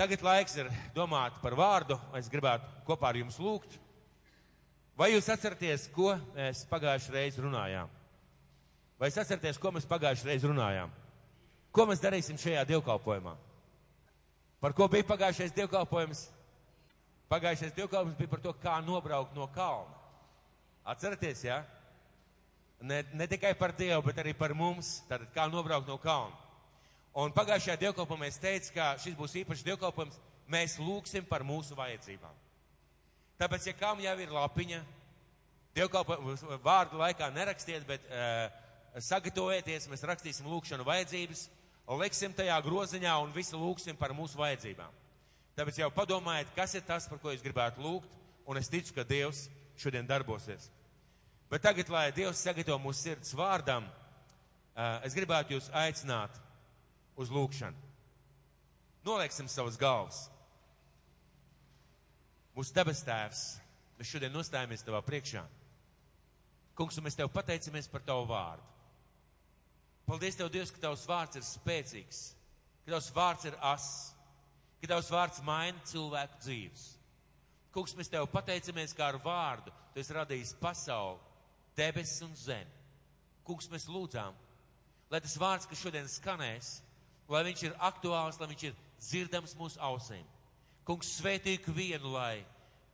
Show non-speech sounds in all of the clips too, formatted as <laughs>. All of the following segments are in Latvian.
Tagad laiks ir domāt par vārdu. Es gribētu kopā ar jums lūgt. Vai jūs atceraties, ko mēs pagājušajā reizē runājām? Vai jūs atceraties, ko mēs pagājušajā reizē runājām? Ko mēs darīsim šajā dievkalpojumā? Par ko bija pagājušais dievkalpojums? Pagājušais dievkalpojums bija par to, kā nobraukt no kalna. Atceraties, jā? Ja? Ne, ne tikai par Dievu, bet arī par mums, tātad kā nobraukt no kalna. Un pagājušajā dievkalpojumā es teicu, ka šis būs īpašs dievkalpojums, mēs lūgsim par mūsu vajadzībām. Tāpēc, ja kam jau ir lapiņa, dievkalpojumu vārdu laikā nerakstiet, bet uh, sagatavojieties, mēs rakstīsim lūgšanu vajadzības, liksim tajā groziņā un visi lūgsim par mūsu vajadzībām. Tāpēc jau padomājiet, kas ir tas, par ko jūs gribētu lūgt, un es ticu, ka Dievs šodien darbosies. Bet tagad, lai Dievs sagatavo mūsu sirds vārdam, uh, es gribētu jūs aicināt uz lūgšanu. Nolieksim savas galvas. Mūsu debes tēvs, mēs šodien nostājamies tavā priekšā. Kungs, un mēs tev pateicamies par tavu vārdu. Paldies tev, Dievs, ka tavs vārds ir spēcīgs, ka tavs vārds ir ass, ka tavs vārds maina cilvēku dzīves. Kungs, mēs tev pateicamies, kā ar vārdu tu esi radījis pasauli, debesis un zemi. Kungs, mēs lūdzām, lai tas vārds, kas šodien skanēs, lai viņš ir aktuāls, lai viņš ir dzirdams mūsu ausīm. Kungs, svētī ikvienu, lai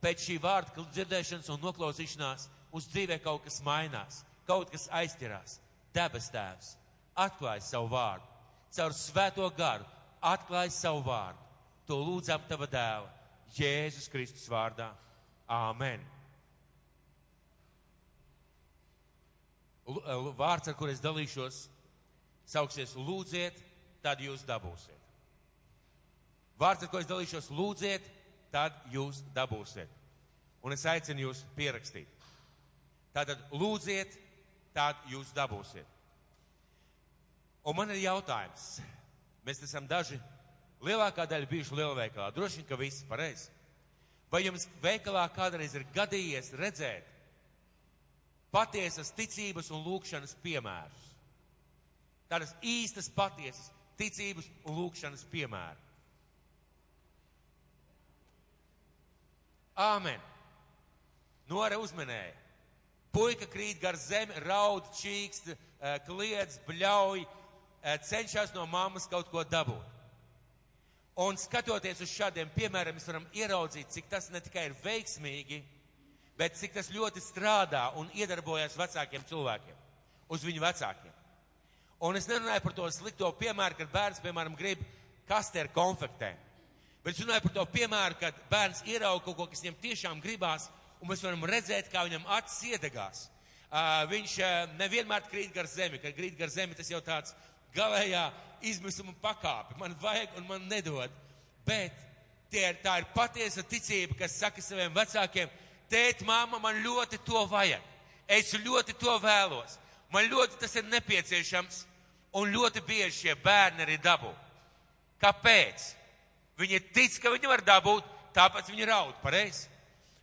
pēc šī vārda dzirdēšanas un noklausīšanās mūsu dzīvē kaut kas mainās, kaut kas aizķerās. Debes tēvs, atklāj savu vārdu, caur svēto garu, atklāj savu vārdu. To lūdzam tava dēla, Jēzus Kristus vārdā. Āmen. Vārds, ar kur es dalīšos, sauksies lūdziet, tad jūs dabūsiet. Vārds, ar ko es dalīšos, lūdziet, tad jūs dabūsiet. Un es aicinu jūs pierakstīt. Tātad lūdziet, tad jūs dabūsiet. Un man ir jautājums. Mēs esam daži, lielākā daļa bijuši lielveikalā. Droši vien, ka visi pareizi. Vai jums veikalā kādreiz ir gadījies redzēt patiesas ticības un lūkšanas piemērus? Tādas īstas patiesas ticības un lūkšanas piemēru. Āmen. Nora uzmanēja. Puika krīt gar zemi, raud, čīkst, eh, kliedz, bļauj, eh, cenšas no mammas kaut ko dabūt. Un skatoties uz šādiem piemēriem, mēs varam ieraudzīt, cik tas ne tikai ir veiksmīgi, bet cik tas ļoti strādā un iedarbojas vecākiem cilvēkiem, uz viņu vecākiem. Un es nerunāju par to slikto piemēru, kad bērns, piemēram, grib kastēru konfektē. Bet es runāju par to piemēru, kad bērns ierauga kaut ko, kas viņam tiešām gribās, un mēs varam redzēt, kā viņam acis iedegās. Uh, viņš uh, nevienmēr krīt gar zemi, kad krīt gar zemi, tas jau tāds galējā izmisuma pakāpe. Man vajag un man nedod. Bet tie, tā ir patiesa ticība, kas saka saviem vecākiem, tēt, māma, man ļoti to vajag. Es ļoti to vēlos. Man ļoti tas ir nepieciešams, un ļoti bieži šie bērni arī dabū. Kāpēc? Viņi tic, ka viņi var dabūt, tāpēc viņi raud, pareizi?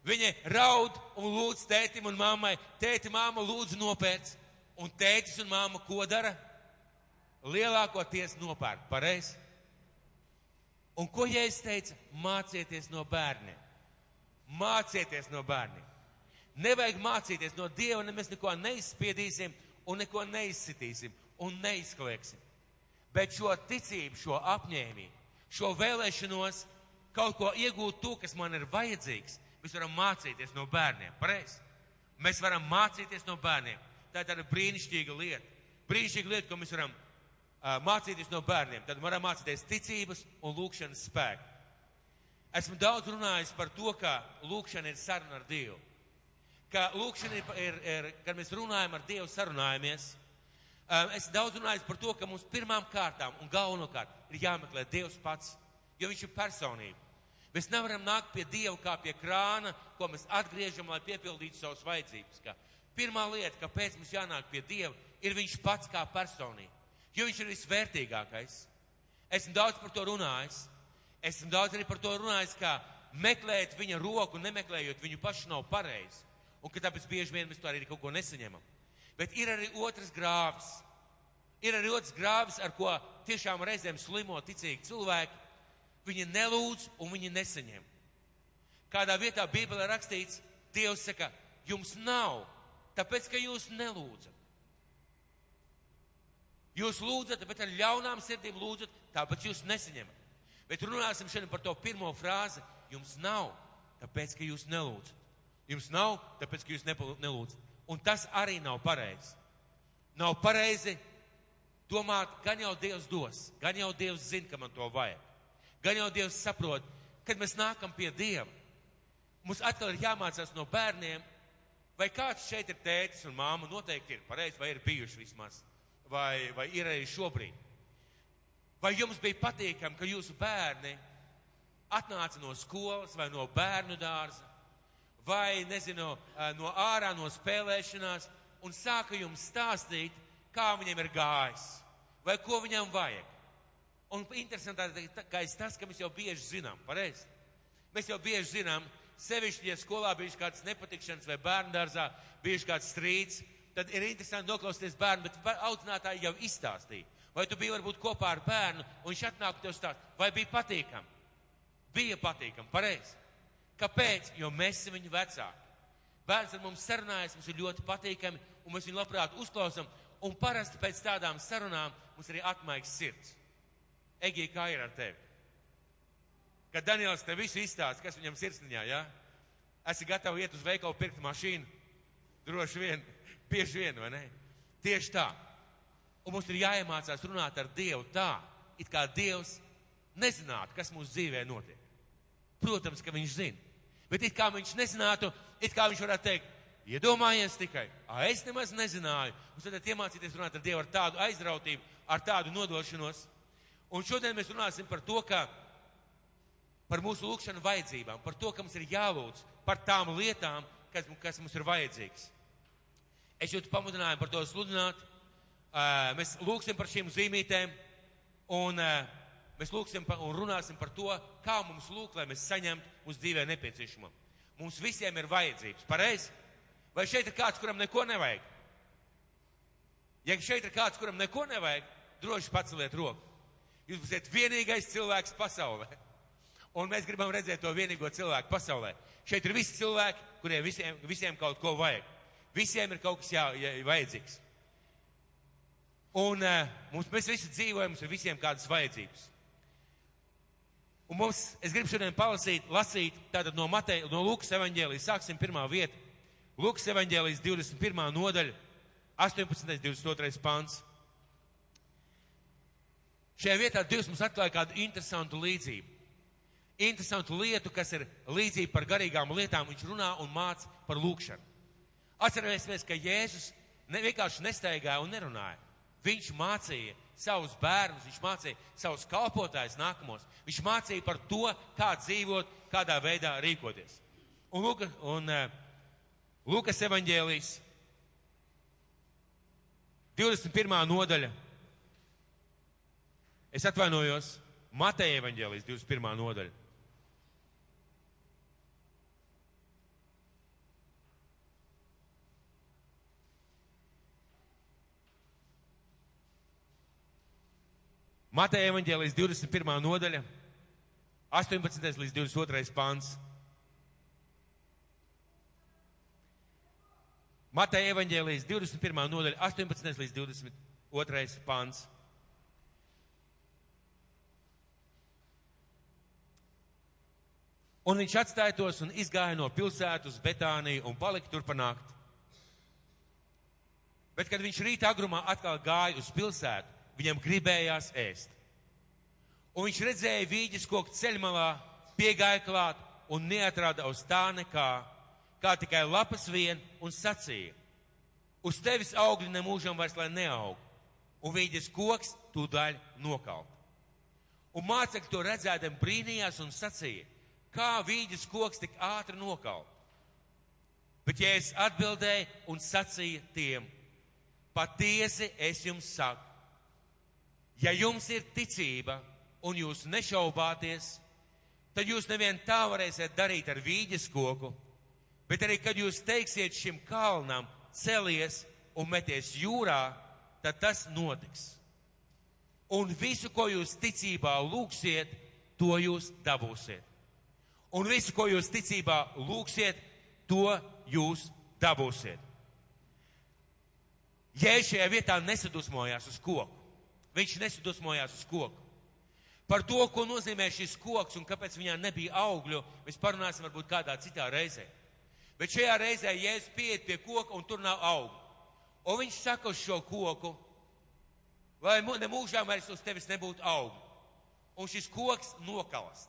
Viņi raud un lūdz tētim un mammai, tēti, māma, lūdzu nopērts. Un tētis un māma ko dara? Lielākoties nopērk, pareizi? Un ko Jēzus teica? Mācieties no bērniem. Mācieties no bērniem. Nevajag mācīties no Dieva, ne mēs neko neizspiedīsim, un neko neizsitīsim un neizklieksim. Bet šo ticību, šo apņēmību, šo vēlēšanos kaut ko iegūt to, kas man ir vajadzīgs, mēs varam mācīties no bērniem. Pareizi? Mēs varam mācīties no bērniem. Tā ir tāda brīnišķīga lieta. Brīnišķīga lieta, ko mēs varam uh, mācīties no bērniem. Tad varam mācīties ticības un lūkšanas spēku. Esmu daudz runājis par to, ka lūkšana ir saruna ar Dievu ka lūkšana ir, ir, ir, kad mēs runājam ar Dievu, sarunājamies. Um, es daudz runāju par to, ka mums pirmām kārtām un galvenokārt ir jāmeklē Dievs pats, jo Viņš ir personība. Mēs nevaram nākt pie Dieva kā pie krāna, ko mēs atgriežam, lai piepildītu savas vajadzības. Kā. Pirmā lieta, kāpēc mums jānāk pie Dieva, ir Viņš pats kā personība, jo Viņš ir visvērtīgākais. Esmu daudz par to runājis. Esmu daudz arī par to runājis, kā meklēt viņa roku, nemeklējot viņu pašu nav pareizi un ka tāpēc bieži vien mēs to arī kaut ko nesaņemam. Bet ir arī otrs grāvs. Ir arī otrs grāvs, ar ko tiešām reizēm slimo ticīgi cilvēki. Viņi nelūdz un viņi nesaņem. Kādā vietā Bībelē rakstīts, Dievs saka, jums nav, tāpēc, ka jūs nelūdzat. Jūs lūdzat, bet ar ļaunām sirdīm lūdzat, tāpēc jūs nesaņemat. Bet runāsim šodien par to pirmo frāzi. Jums nav, tāpēc, ka jūs nelūdzat. Jums nav, tāpēc, ka jūs nelūdzat. Un tas arī nav pareizi. Nav pareizi domāt, gan jau Dievs dos, gan jau Dievs zina, ka man to vajag. Gan jau Dievs saprot, kad mēs nākam pie Dieva. Mums atkal ir jāmācās no bērniem, vai kāds šeit ir tētis un māma, noteikti ir pareizi, vai ir bijuši vismaz, vai, vai ir arī šobrīd. Vai jums bija patīkami, ka jūsu bērni atnāca no skolas vai no bērnu dārza, vai, nezinu, no ārā no spēlēšanās un sāka jums stāstīt, kā viņiem ir gājis, vai ko viņam vajag. Un interesantākais tas, ka mēs jau bieži zinām, pareizi. Mēs jau bieži zinām, sevišķi, ja skolā bijuši kāds nepatikšanas vai bērndārzā, bijuši kāds strīds, tad ir interesanti noklausīties bērnu, bet audzinātāji jau izstāstīja. Vai tu biji varbūt kopā ar bērnu, un viņš atnāk tev stāst, vai bija patīkami? Bija patīkami, pareizi. Kāpēc? Jo mēs esam viņu vecāki. Bērns ar mums sarunājas, mums ir ļoti patīkami, un mēs viņu labprāt uzklausām, un parasti pēc tādām sarunām mums arī atmaigs sirds. Egija, kā ir ar tevi? Kad Daniels te visu izstāsta, kas viņam sirsniņā, jā? Ja? Esi gatavs iet uz veikalu pirkt mašīnu? Droši vien, <laughs> bieži vien, vai ne? Tieši tā. Un mums ir jāiemācās runāt ar Dievu tā, it kā Dievs nezinātu, kas mūsu dzīvē notiek. Protams, ka viņš zina. Bet it kā viņš nezinātu, it kā viņš varētu teikt, iedomājies tikai, a, es nemaz nezināju. Mums tad iemācīties runāt ar Dievu ar tādu aizrautību, ar tādu nodošanos. Un šodien mēs runāsim par to, ka par mūsu lūgšanu vajadzībām, par to, ka mums ir jālūdz par tām lietām, kas, kas mums ir vajadzīgs. Es jūtu pamudinājumu par to sludināt. Mēs lūgsim par šīm zīmītēm un mēs lūgsim un runāsim par to, kā mums lūgt, lai mēs saņemtu mūsu dzīvē nepieciešamo. Mums visiem ir vajadzības, pareizi? Vai šeit ir kāds, kuram neko nevajag? Ja šeit ir kāds, kuram neko nevajag, droši paceliet roku. Jūs būsiet vienīgais cilvēks pasaulē. Un mēs gribam redzēt to vienīgo cilvēku pasaulē. Šeit ir visi cilvēki, kuriem visiem, visiem kaut ko vajag. Visiem ir kaut kas jā, jā, vajadzīgs. Un uh, mums, mēs visi dzīvojam, mums ir visiem kādas vajadzības. Un mums, es gribu šodien palasīt, lasīt tātad no, Matei, no Lūkas evaņģēlijas, sāksim pirmā vieta. Lūkas evaņģēlijas 21. nodaļa, 18. 22. pants. Šajā vietā Dievs mums atklāja kādu interesantu līdzību. Interesantu lietu, kas ir līdzība par garīgām lietām. Viņš runā un māca par lūkšanu. Atcerēsimies, ka Jēzus ne, vienkārši nestaigāja un nerunāja. Viņš mācīja savus bērnus, viņš mācīja savus kalpotājus nākamos. Viņš mācīja par to, kā dzīvot, kādā veidā rīkoties. Un, Luka, un Lukas evaņģēlijas 21. nodaļa. Es atvainojos, Mateja evaņģēlijas 21. nodaļa. Mateja evaņģēlijas 21. nodaļa, 18. līdz 22. pāns. Mateja evaņģēlijas 21. nodaļa, 18. līdz 22. pāns. Un viņš atstāja tos un izgāja no pilsētas uz Betāniju un palika tur panākt. Bet, kad viņš rīta agrumā atkal gāja uz pilsētu, viņam gribējās ēst. Un viņš redzēja vīģis koku ceļmalā, piegāja klāt un neatrada uz tā nekā, kā tikai lapas vien un sacīja. Uz tevis augļi nemūžam vairs lai neaug, un vīģis koks tūdaļ nokalt. Un mācekļi to redzēdam brīnījās un sacīja, kā vīģis koks tik ātri nokalt. Bet ja es atbildēju un sacīju tiem, patiesi es jums saku, Ja jums ir ticība un jūs nešaubāties, tad jūs nevien tā varēsiet darīt ar vīģes koku, bet arī, kad jūs teiksiet šim kalnam celies un meties jūrā, tad tas notiks. Un visu, ko jūs ticībā lūksiet, to jūs dabūsiet. Un visu, ko jūs ticībā lūgsiet, to jūs dabūsiet. Jēzus šajā vietā nesadusmojās uz koku. Viņš nesadusmojās uz koku. Par to, ko nozīmē šis koks un kāpēc viņā nebija augļu, mēs parunāsim varbūt kādā citā reizē. Bet šajā reizē Jēzus pieiet pie koka un tur nav augļu. Un viņš saka uz šo koku, lai ne mūžām vairs uz tevis nebūtu augļu. Un šis koks nokalst.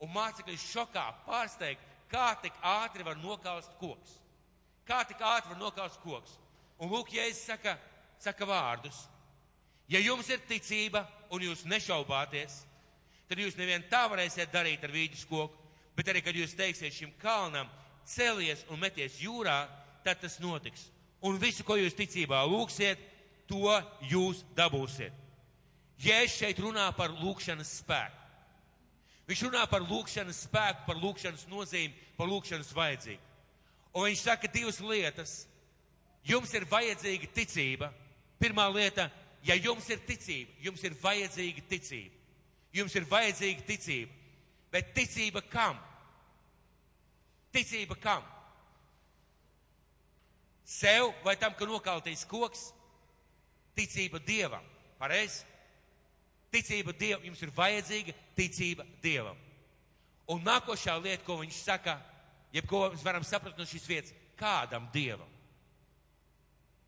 Un mācekļi šokā pārsteigt, kā tik ātri var nokaust koks. Kā tik ātri var nokaust koks. Un lūk, Jēzus saka, saka vārdus. Ja jums ir ticība un jūs nešaubāties, tad jūs nevien tā varēsiet darīt ar vīģis koku, bet arī, kad jūs teiksiet šim kalnam, celies un meties jūrā, tad tas notiks. Un visu, ko jūs ticībā lūksiet, to jūs dabūsiet. Jēzus šeit runā par lūkšanas spēku. Viņš runā par lūkšanas spēku, par lūkšanas nozīmi, par lūkšanas vajadzību. Un viņš saka divas lietas. Jums ir vajadzīga ticība. Pirmā lieta, ja jums ir ticība, jums ir vajadzīga ticība. Jums ir vajadzīga ticība. Bet ticība kam? Ticība kam? Sev vai tam, ka nokaltīs koks? Ticība Dievam. Pareizi? Ticība Dievam. Jums ir vajadzīga ticība Dievam. Un nākošā lieta, ko viņš saka, jebko mēs varam saprast no šīs vietas, kādam Dievam?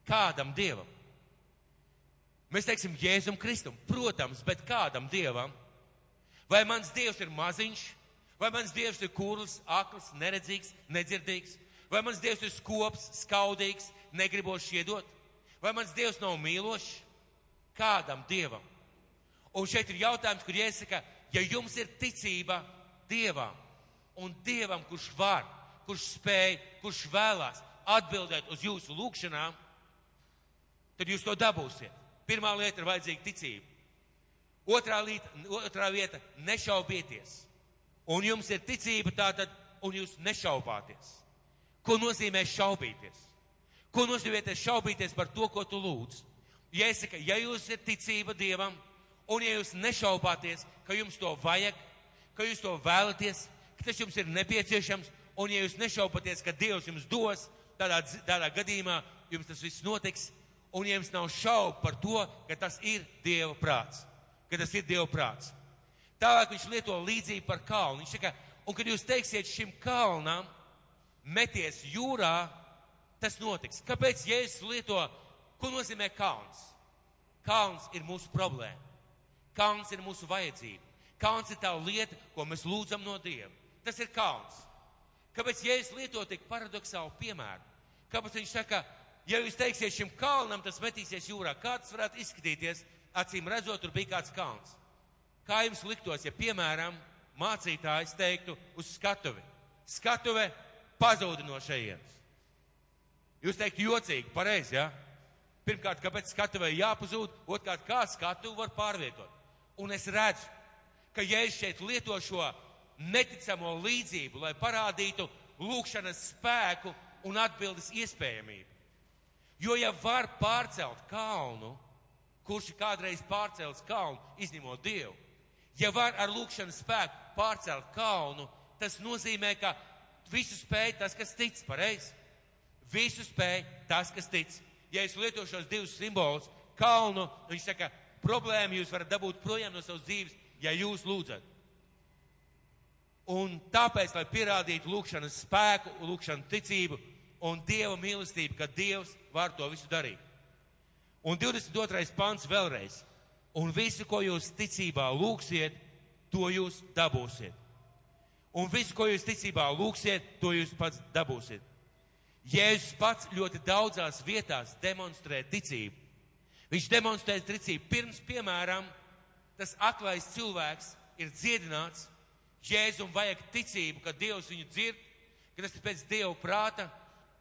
Kādam Dievam? Mēs teiksim Jēzum Kristum, protams, bet kādam Dievam? Vai mans Dievs ir maziņš, vai mans Dievs ir kurls, akls, neredzīgs, nedzirdīgs, vai mans Dievs ir skops, skaudīgs, negribošs iedot, vai mans Dievs nav mīlošs? Kādam Dievam? Un šeit ir jautājums, kur jāsaka, ja jums ir ticība Dievam un Dievam, kurš var, kurš spēj, kurš vēlās atbildēt uz jūsu lūgšanām, tad jūs to dabūsiet. Pirmā lieta ir vajadzīga ticība. Otrā, lieta, otrā vieta - nešaubieties. Un jums ir ticība tātad, un jūs nešaubāties. Ko nozīmē šaubīties? Ko nozīmē šaubīties par to, ko tu lūdz? Ja es saku, ja jūs ir ticība Dievam, un ja jūs nešaubāties, ka jums to vajag, ka jūs to vēlaties, ka tas jums ir nepieciešams, un ja jūs nešaubaties, ka Dievs jums dos, tādā, tādā gadījumā jums tas viss notiks, un jums nav šaubu par to, ka tas ir Dieva prāts, ka tas ir Dieva prāts. Tālāk viņš lieto līdzību par kalnu. Viņš saka, un kad jūs teiksiet šim kalnam, meties jūrā, tas notiks. Kāpēc Jēzus lieto, ko nozīmē kalns? Kalns ir mūsu problēma. Kalns ir mūsu vajadzība. Kalns ir tā lieta, ko mēs lūdzam no Dieva. Tas ir kalns. Kāpēc Jēzus lieto tik paradoxālu piemēru? Kāpēc viņš saka, ja jūs teiksiet šim kalnam, tas metīsies jūrā, kā tas varētu izskatīties, acīm redzot, tur bija kāds kalns. Kā jums liktos, ja, piemēram, mācītājs teiktu uz skatuvi? Skatuve pazuda no šejienes. Jūs teiktu jocīgi, pareizi, jā? Ja? Pirmkārt, kāpēc skatuvei jāpazūd, otrkārt, kā skatu var pārvietot. Un es redzu, ka Jēzus šeit lieto šo neticamo līdzību, lai parādītu lūkšanas spēku un atbildes iespējamību. Jo ja var pārcelt kalnu, kurš ir kādreiz pārcēlis kalnu, izņemot Dievu, ja var ar lūkšanas spēku pārcelt kalnu, tas nozīmē, ka visu spēj tas, kas tic, pareizi. Visu spēj tas, kas tic. Ja es lietošu šos divus simbolus, kalnu, viņš saka, problēmu jūs varat dabūt projām no savas dzīves, ja jūs lūdzat. Un tāpēc, lai pierādītu lūkšanas spēku, lūkšanu ticību un Dieva mīlestību, ka Dievs var to visu darīt. Un 22. pants vēlreiz. Un visu, ko jūs ticībā lūksiet, to jūs dabūsiet. Un visu, ko jūs ticībā lūksiet, to jūs pats dabūsiet. Jēzus pats ļoti daudzās vietās demonstrē ticību. Viņš demonstrē ticību pirms, piemēram, tas aklais cilvēks ir dziedināts. Jēzum vajag ticību, ka Dievs viņu dzird, ka tas ir pēc Dieva prāta,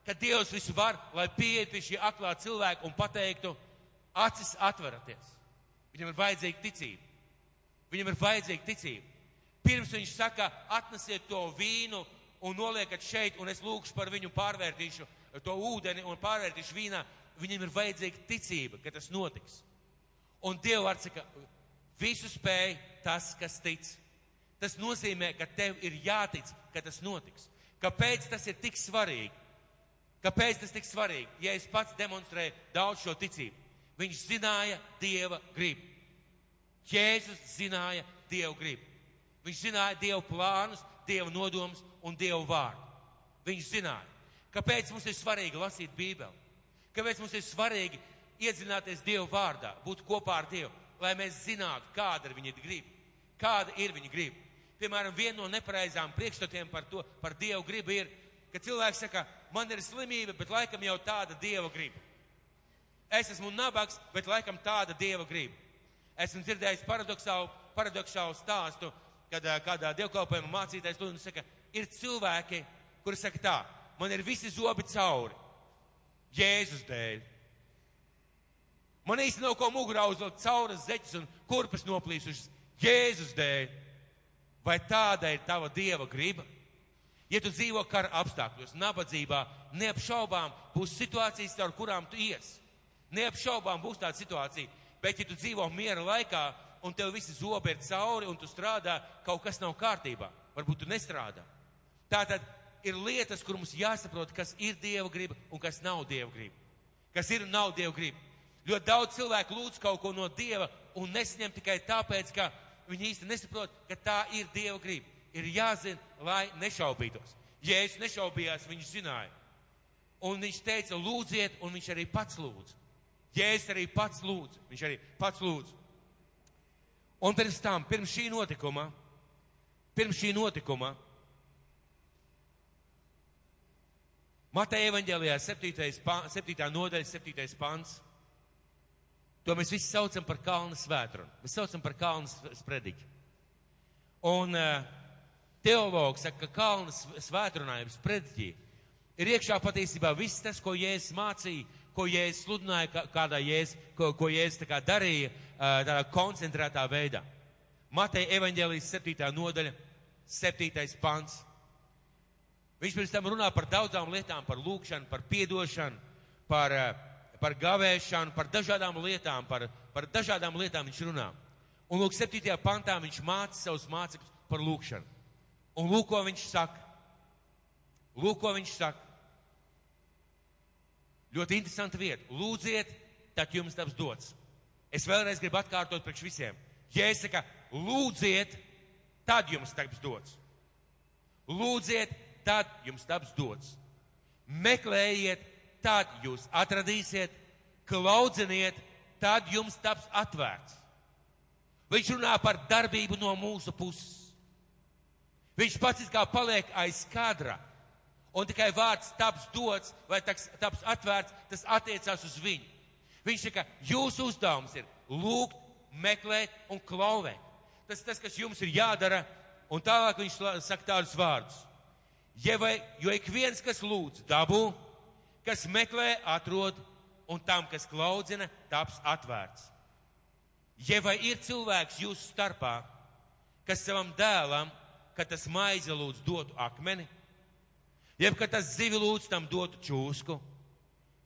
ka Dievs visu var, lai pieiet pie šī aklā cilvēka un pateiktu, acis atveraties. Viņam ir vajadzīga ticība. Viņam ir vajadzīga ticība. Pirms viņš saka, atnesiet to vīnu un noliekat šeit, un es lūkšu par viņu pārvērtīšu to ūdeni un pārvērtīšu vīnā, viņam ir vajadzīga ticība, ka tas notiks. Un Dieva vārds saka, visu spēj tas, kas tic. Tas nozīmē, ka tev ir jātic, ka tas notiks. Kāpēc tas ir tik svarīgi? Kāpēc tas tik svarīgi? Ja es pats demonstrēju daudz šo ticību, viņš zināja Dieva gribu. Jēzus zināja Dievu gribu. Viņš zināja Dievu plānus, Dievu nodomus un Dievu vārdu. Viņš zināja. Kāpēc mums ir svarīgi lasīt Bībeli? Kāpēc mums ir svarīgi iedzināties Dievu vārdā, būt kopā ar Dievu, lai mēs zinātu, kāda ir viņa griba, kāda ir viņa griba. Piemēram, viena no nepareizām priekšstatiem par to, par Dievu gribu ir, ka cilvēks saka, man ir slimība, bet laikam jau tāda Dieva griba. Es esmu nabaks, bet laikam tāda Dieva griba. Esmu dzirdējis paradoxālu, paradoxālu stāstu, kad kādā dievkalpojumā mācītājs lūdzu saka, ir cilvēki, kuri saka tā, man ir visi zobi cauri, Jēzus dēļ. Man īsti nav ko mugurā uzlikt cauras zeķes un kurpes noplīsušas Jēzus dēļ. Vai tāda ir tava Dieva griba? Ja tu dzīvo kara apstākļos, nabadzībā, neapšaubām būs situācijas, ar kurām tu ies. Neapšaubām būs tāda situācija, bet ja tu dzīvo miera laikā un tev visi zobi ir cauri un tu strādā, kaut kas nav kārtībā, varbūt tu nestrādā. Tātad ir lietas, kur mums jāsaprot, kas ir Dieva griba un kas nav Dieva griba. Kas ir un nav Dieva griba. Ļoti daudz cilvēku lūdz kaut ko no Dieva un nesaņem tikai tāpēc, ka viņi īsti nesaprot, ka tā ir Dieva griba. Ir jāzina, lai nešaubītos. Jēzus nešaubījās, viņš zināja. Un viņš teica, lūdziet, un viņš arī pats lūdz. Jēzus arī pats lūdz. Viņš arī pats lūdz. Un pirms tam, pirms šī notikuma, pirms šī notikuma, Mateja evaņģēlijā 7. 7. nodaļa, 7. pants. To mēs visi saucam par kalnu svētrunu. Mēs saucam par kalnu sprediķi. Un uh, teologs saka, ka kalnu svētrunājums sprediķī ir iekšā patiesībā viss tas, ko Jēzus mācīja, ko Jēzus sludināja, kādā Jēzus, ko, ko Jēzus tā kā darīja tādā koncentrētā veidā. Mateja evaņģēlijas 7. nodaļa, 7. pants. Viņš pirms tam runā par daudzām lietām, par lūkšanu, par piedošanu, par, par gavēšanu, par dažādām lietām, par, par dažādām lietām viņš runā. Un lūk, 7. pantā viņš māca savus mācekļus par lūkšanu. Un lūk, ko viņš saka. Lūk, ko viņš saka. Ļoti interesanta vieta. Lūdziet, tad jums taps dots. Es vēlreiz gribu atkārtot priekš visiem. Ja es saku, lūdziet, tad jums taps dots. Lūdziet, tad jums taps dots. Meklējiet, tad jūs atradīsiet, klaudziniet, tad jums taps atvērts. Viņš runā par darbību no mūsu puses. Viņš pats kā paliek aiz kadra. Un tikai vārds taps dots vai taps, atvērts, tas attiecās uz viņu. Viņš saka, jūsu uzdevums ir lūgt, meklēt un klauvēt. Tas tas, kas jums ir jādara, un tālāk viņš saka tādus vārdus. Ja vai, jo ik viens, kas lūdz, dabū, kas meklē, atrod, un tam, kas klaudzina, taps atvērts. Ja vai ir cilvēks jūsu starpā, kas savam dēlam, kad tas maize lūdz dotu akmeni, jeb kad tas zivi lūdz tam dotu čūsku,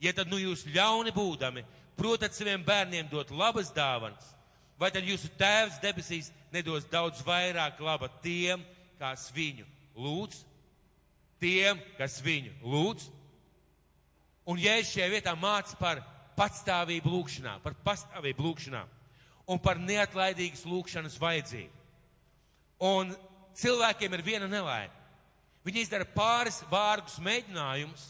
ja tad nu jūs ļauni būdami, protat saviem bērniem dot labas dāvanas, vai tad jūsu tēvs debesīs nedos daudz vairāk laba tiem, kas viņu lūdz? tiem, kas viņu lūdz. Un Jēzus šajā vietā māca par patstāvību lūkšanā, par pastāvību lūkšanā un par neatlaidīgas lūkšanas vajadzību. Un cilvēkiem ir viena nelaime. Viņi izdara pāris vārgus mēģinājumus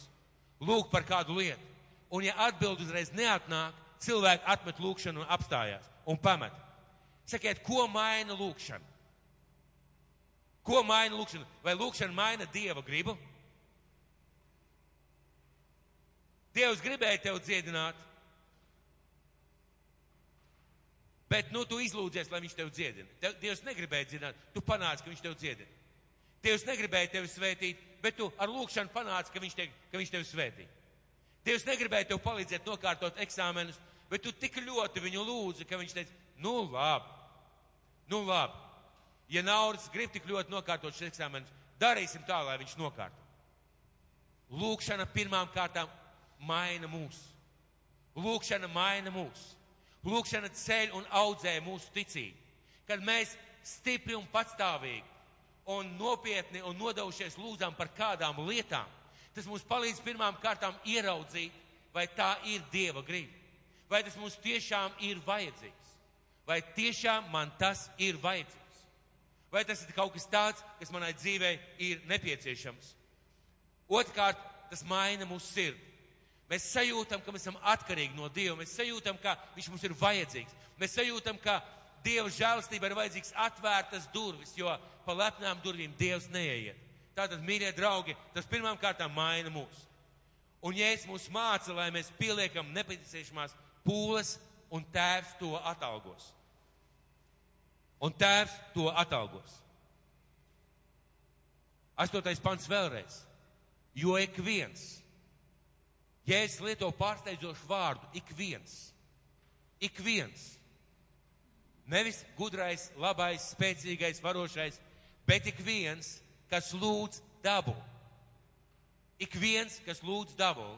lūgt par kādu lietu. Un ja atbild uzreiz neatnāk, cilvēki atmet lūkšanu un apstājās un pamet. Sakiet, ko maina lūkšana? Ko maina lūkšana? Vai lūkšana maina Dieva gribu? Dievs gribēja tevi dziedināt, bet nu tu izlūdzies, lai viņš tevi dziedina. Dievs negribēja dziedināt, tu panāc, ka viņš tevi dziedina. Dievs negribēja tevi svētīt, bet tu ar lūkšanu panāc, ka viņš, te, ka viņš tevi svētī. Dievs negribēja tev palīdzēt nokārtot eksāmenus, bet tu tik ļoti viņu lūdzi, ka viņš teica, nu labi, nu labi. Ja Nauris grib tik ļoti nokārtot šis eksāmenis, darīsim tā, lai viņš nokārto. Lūkšana pirmām kārtām maina mūs. Lūkšana maina mūs. Lūkšana ceļ un audzē mūsu ticību. Kad mēs stipri un patstāvīgi un nopietni un nodevušies lūdzām par kādām lietām, tas mums palīdz pirmām kārtām ieraudzīt, vai tā ir Dieva griba. Vai tas mums tiešām ir vajadzīgs? Vai tiešām man tas ir vajadzīgs? Vai tas ir kaut kas tāds, kas manai dzīvei ir nepieciešams? Otrkārt, tas maina mūsu sirdi. Mēs sajūtam, ka mēs esam atkarīgi no Dieva. Mēs sajūtam, ka Viņš mums ir vajadzīgs. Mēs sajūtam, ka Dieva žēlastība ir vajadzīgs atvērtas durvis, jo pa lepnām durvīm Dievs neieiet. Tātad, mīļie draugi, tas pirmām kārtām maina mūs. Un Jēzus mūs māca, lai mēs pieliekam nepieciešamās pūles, un tēvs to atalgos. Un tēvs to atalgos. Astotais pants vēlreiz. Jo ik viens, Jēzus lieto pārsteidzošu vārdu, ik viens, ik viens, nevis gudrais, labais, spēcīgais, varošais, bet ik viens, kas lūdz dabu. Ik viens, kas lūdz dabu,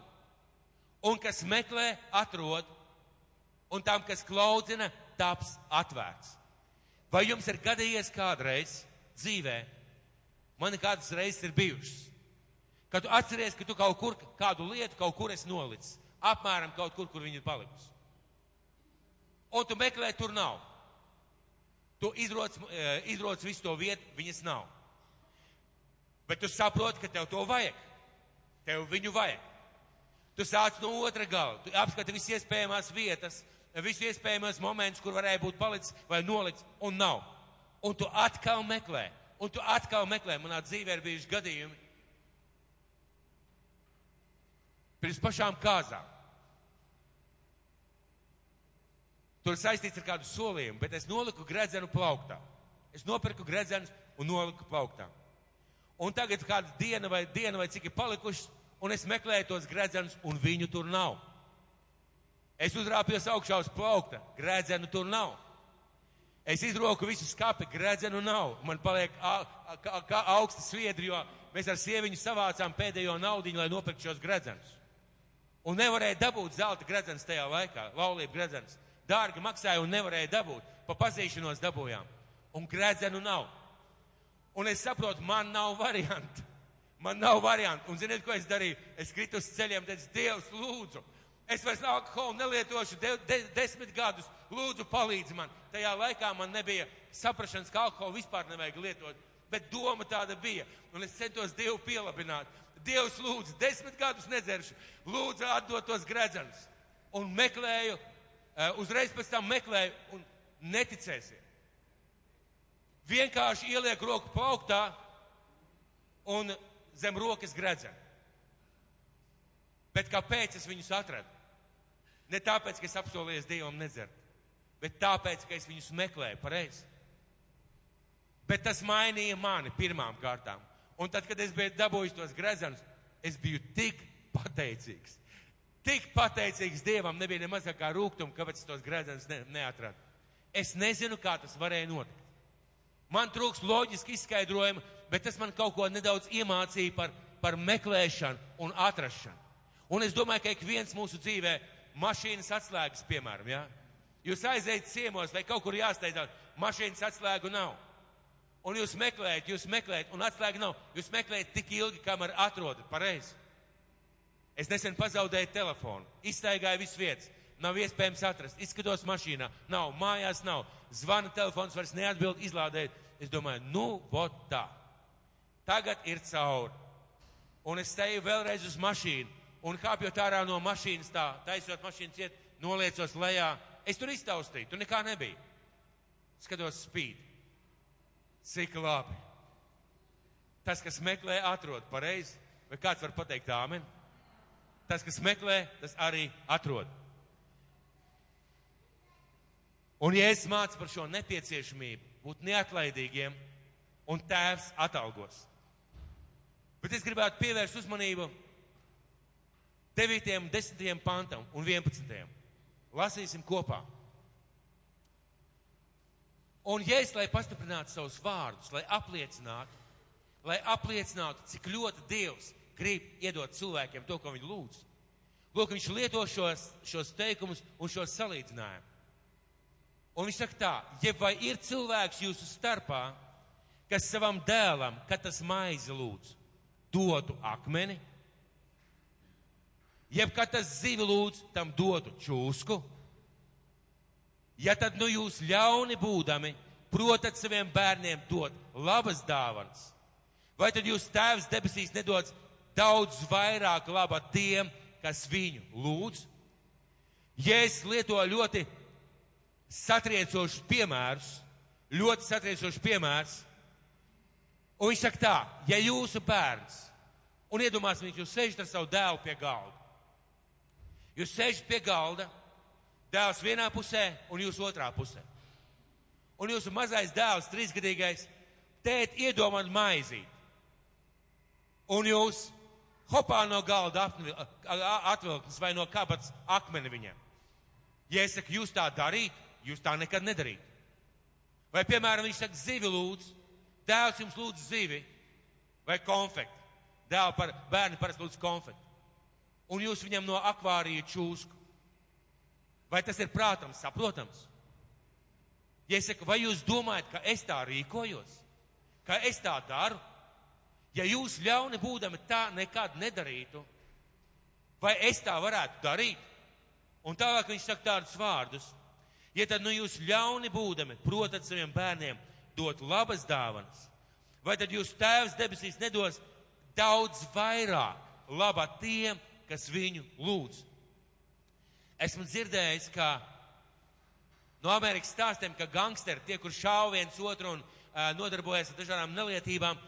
un kas meklē, atrod, un tam, kas klaudzina, taps atvērts. Vai jums ir gadījies kādreiz dzīvē? Man kādas reizes ir bijušas. Kad tu atceries, ka tu kaut kur kādu lietu kaut kur esi nolicis. Apmēram kaut kur, kur viņa ir palikusi. Un tu meklē, tur nav. Tu izroc, eh, izroc visu to vietu, viņas nav. Bet tu saproti, ka tev to vajag. Tev viņu vajag. Tu sāc no otra gala, tu apskati visas iespējamās vietas, visu iespējamos momentus, kur varēja būt palicis vai nolicis, un nav. Un tu atkal meklē, un tu atkal meklē. Manā dzīvē ir bijuši gadījumi. Pirms pašām kāzām. Tur saistīts ar kādu solījumu, bet es noliku gredzenu plauktā. Es nopirku gredzenus un noliku plauktā. Un tagad kāda diena vai diena vai cik ir palikušas, un es meklēju tos gredzenus, un viņu tur nav. Es uzrāpjos augšā uz plaukta, grēdzenu tur nav. Es izroku visu skapi, grēdzenu nav. Man paliek kā augsta sviedri, jo mēs ar sieviņu savācām pēdējo naudiņu, lai nopirktu šos gredzenus. Un nevarēja dabūt zelta gredzenes tajā laikā, laulību gredzenes. Dārgi maksāja un nevarēja dabūt. Pa pazīšanos dabūjām. Un gredzenu nav. Un es saprotu, man nav variantu. Man nav variantu. Un ziniet, ko es darīju? Es kritu uz ceļiem, teicu, Dievs, lūdzu, Es vairs alkoholu nelietošu de, de, desmit gadus. Lūdzu, palīdzi man. Tajā laikā man nebija saprašanas, ka alkoholu vispār nevajag lietot. Bet doma tāda bija. Un es centos Dievu pielabināt. Dievs lūdzu, desmit gadus nedzeršu. Lūdzu, atdot tos gredzenus. Un meklēju, uh, uzreiz pēc tam meklēju un neticēsiet. Vienkārši ieliek roku plauktā un zem rokas gredzenu. Bet kāpēc es viņus atradu? Ne tāpēc, ka es apsolījos Dievam nedzert, bet tāpēc, ka es viņus meklēju pareizi. Bet tas mainīja mani pirmām kārtām. Un tad, kad es biju dabūjis tos grezenus, es biju tik pateicīgs. Tik pateicīgs Dievam, nebija nemaz kā rūktum, kāpēc es tos grezenus ne, neatradu. Es nezinu, kā tas varēja notikt. Man trūks loģiski izskaidrojumi, bet tas man kaut ko nedaudz iemācīja par, par meklēšanu un atrašanu. Un es domāju, ka ik viens mūsu dzīvē mašīnas atslēgas, piemēram, ja? Jūs aiziet ciemos vai kaut kur jāsteidzās, mašīnas atslēgu nav. Un jūs meklējat, jūs meklējat, un atslēga nav. Jūs meklējat tik ilgi, kamēr atrodat pareizi. Es nesen pazaudēju telefonu, izstaigāju visu vietas, nav iespējams atrast, izskatos mašīnā, nav, mājās nav, zvana telefons vairs neatbild, izlādēt. Es domāju, nu, vot tā. Tagad ir cauri. Un es steju vēlreiz uz mašīnu un kāpjot ārā no mašīnas tā, taisot mašīnas iet, noliecos lejā. Es tur iztaustīju, tur nekā nebija. Skatos spīd. Cik labi. Tas, kas meklē, atrod pareizi. Vai kāds var pateikt āmen? Tas, kas meklē, tas arī atrod. Un ja es mācu par šo nepieciešamību, būt neatlaidīgiem, un tēvs atalgos. Bet es gribētu pievērst uzmanību 9, 10 pantam un 11. Lasīsim kopā. Un Jēzus, lai pastiprinātu savus vārdus, lai apliecinātu, lai apliecinātu, cik ļoti Dievs grib iedot cilvēkiem to, ko viņi lūdz. Lūk, viņš lieto šos, šos teikumus un šos salīdzinājumus. Un viņš saka tā, ja vai ir cilvēks jūsu starpā, kas savam dēlam, kad tas maizi lūdz, dotu akmeni, jeb kad tas zivi lūdz, tam dotu čūsku, ja tad nu jūs ļauni būdami, protat saviem bērniem dot labas dāvanas, vai tad jūs tēvs debesīs nedots daudz vairāk laba tiem, kas viņu lūdz? Jēzus lieto ļoti satriecošus piemērus, ļoti satriecošus piemērus, un viņš saka tā, ja jūsu bērns, un iedomāsimies, jūs sēžat ar savu dēlu pie galda, jūs sēžat pie galda, dēls vienā pusē un jūs otrā pusē. Un jūsu mazais dēls, trīsgadīgais, tēt iedomāt maizīt. Un jūs hopā no galda atvilknes vai no kabatas akmeni viņam. Ja es saku, jūs tā darīt, jūs tā nekad nedarīt. Vai, piemēram, viņš saka, zivi lūdzu, dēls jums lūdz zivi vai konfekti. Dēls par bērnu parasti lūdz konfekti. Un jūs viņam no akvārija čūsku. Vai tas ir prātams, saprotams? Ja es saku, vai jūs domājat, ka es tā rīkojos, ka es tā daru? Ja jūs ļauni būdami tā nekad nedarītu, vai es tā varētu darīt? Un tālāk viņš saka tādus vārdus. Ja tad nu jūs ļauni būdami, protat saviem bērniem dot labas dāvanas, vai tad jūs tēvs debesīs nedos daudz vairāk labā tiem, kas viņu lūdz? Esmu dzirdējis, ka no Amerikas stāstiem, ka gangsteri, tie, kur šāv viens otru un uh, nodarbojas ar dažādām nelietībām,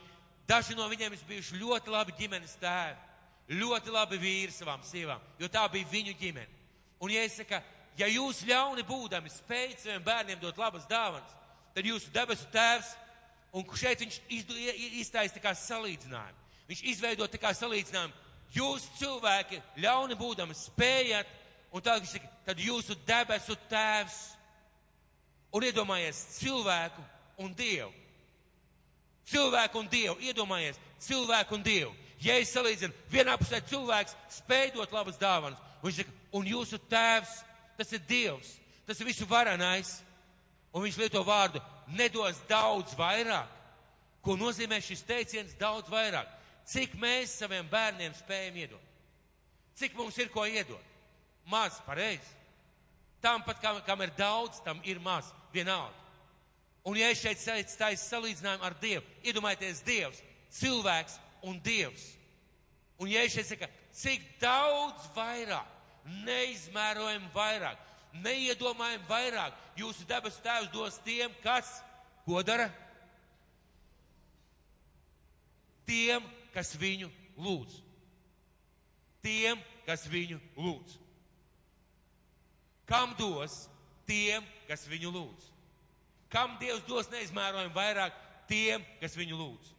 daži no viņiem ir bijuši ļoti labi ģimenes tēvi, ļoti labi vīri savām sievām, jo tā bija viņu ģimene. Un ja es saku, ja jūs ļauni būdami spējat saviem bērniem dot labas dāvanas, tad jūsu debesu tēvs, un šeit viņš iztaisa tā kā salīdzinājumu. Viņš izveido tā kā salīdzinājumu. Jūs cilvēki ļauni būdami spējat, un tā viņš saka, tad jūsu debesu tēvs, un iedomājies cilvēku un Dievu. Cilvēku un Dievu, iedomājies, cilvēku un Dievu. Ja es salīdzinu, vienā pusē cilvēks spēj dot labas dāvanas, un viņš saka, un jūsu tēvs, tas ir Dievs, tas ir visu varenais, un viņš lieto vārdu nedos daudz vairāk. Ko nozīmē šis teiciens daudz vairāk? Cik mēs saviem bērniem spējam iedot? Cik mums ir ko iedot? Maz, pareizi. Tam pat, kam, kam ir daudz, tam ir maz, vienalga. Un ja es šeit stāju salīdzinājumu ar Dievu, iedomājieties Dievs, cilvēks un Dievs. Un ja es šeit saku, cik daudz vairāk neizmērojami vairāk, neiedomājami vairāk. Jūsu debesu tēvs dos tiem, kas ko dara? Tiem, kas viņu lūdz. Tiem, kas viņu lūdz. Kam dos? Tiem, kas viņu lūdz. Kam Dievs dos neizmērojami vairāk? Tiem, kas viņu lūdz.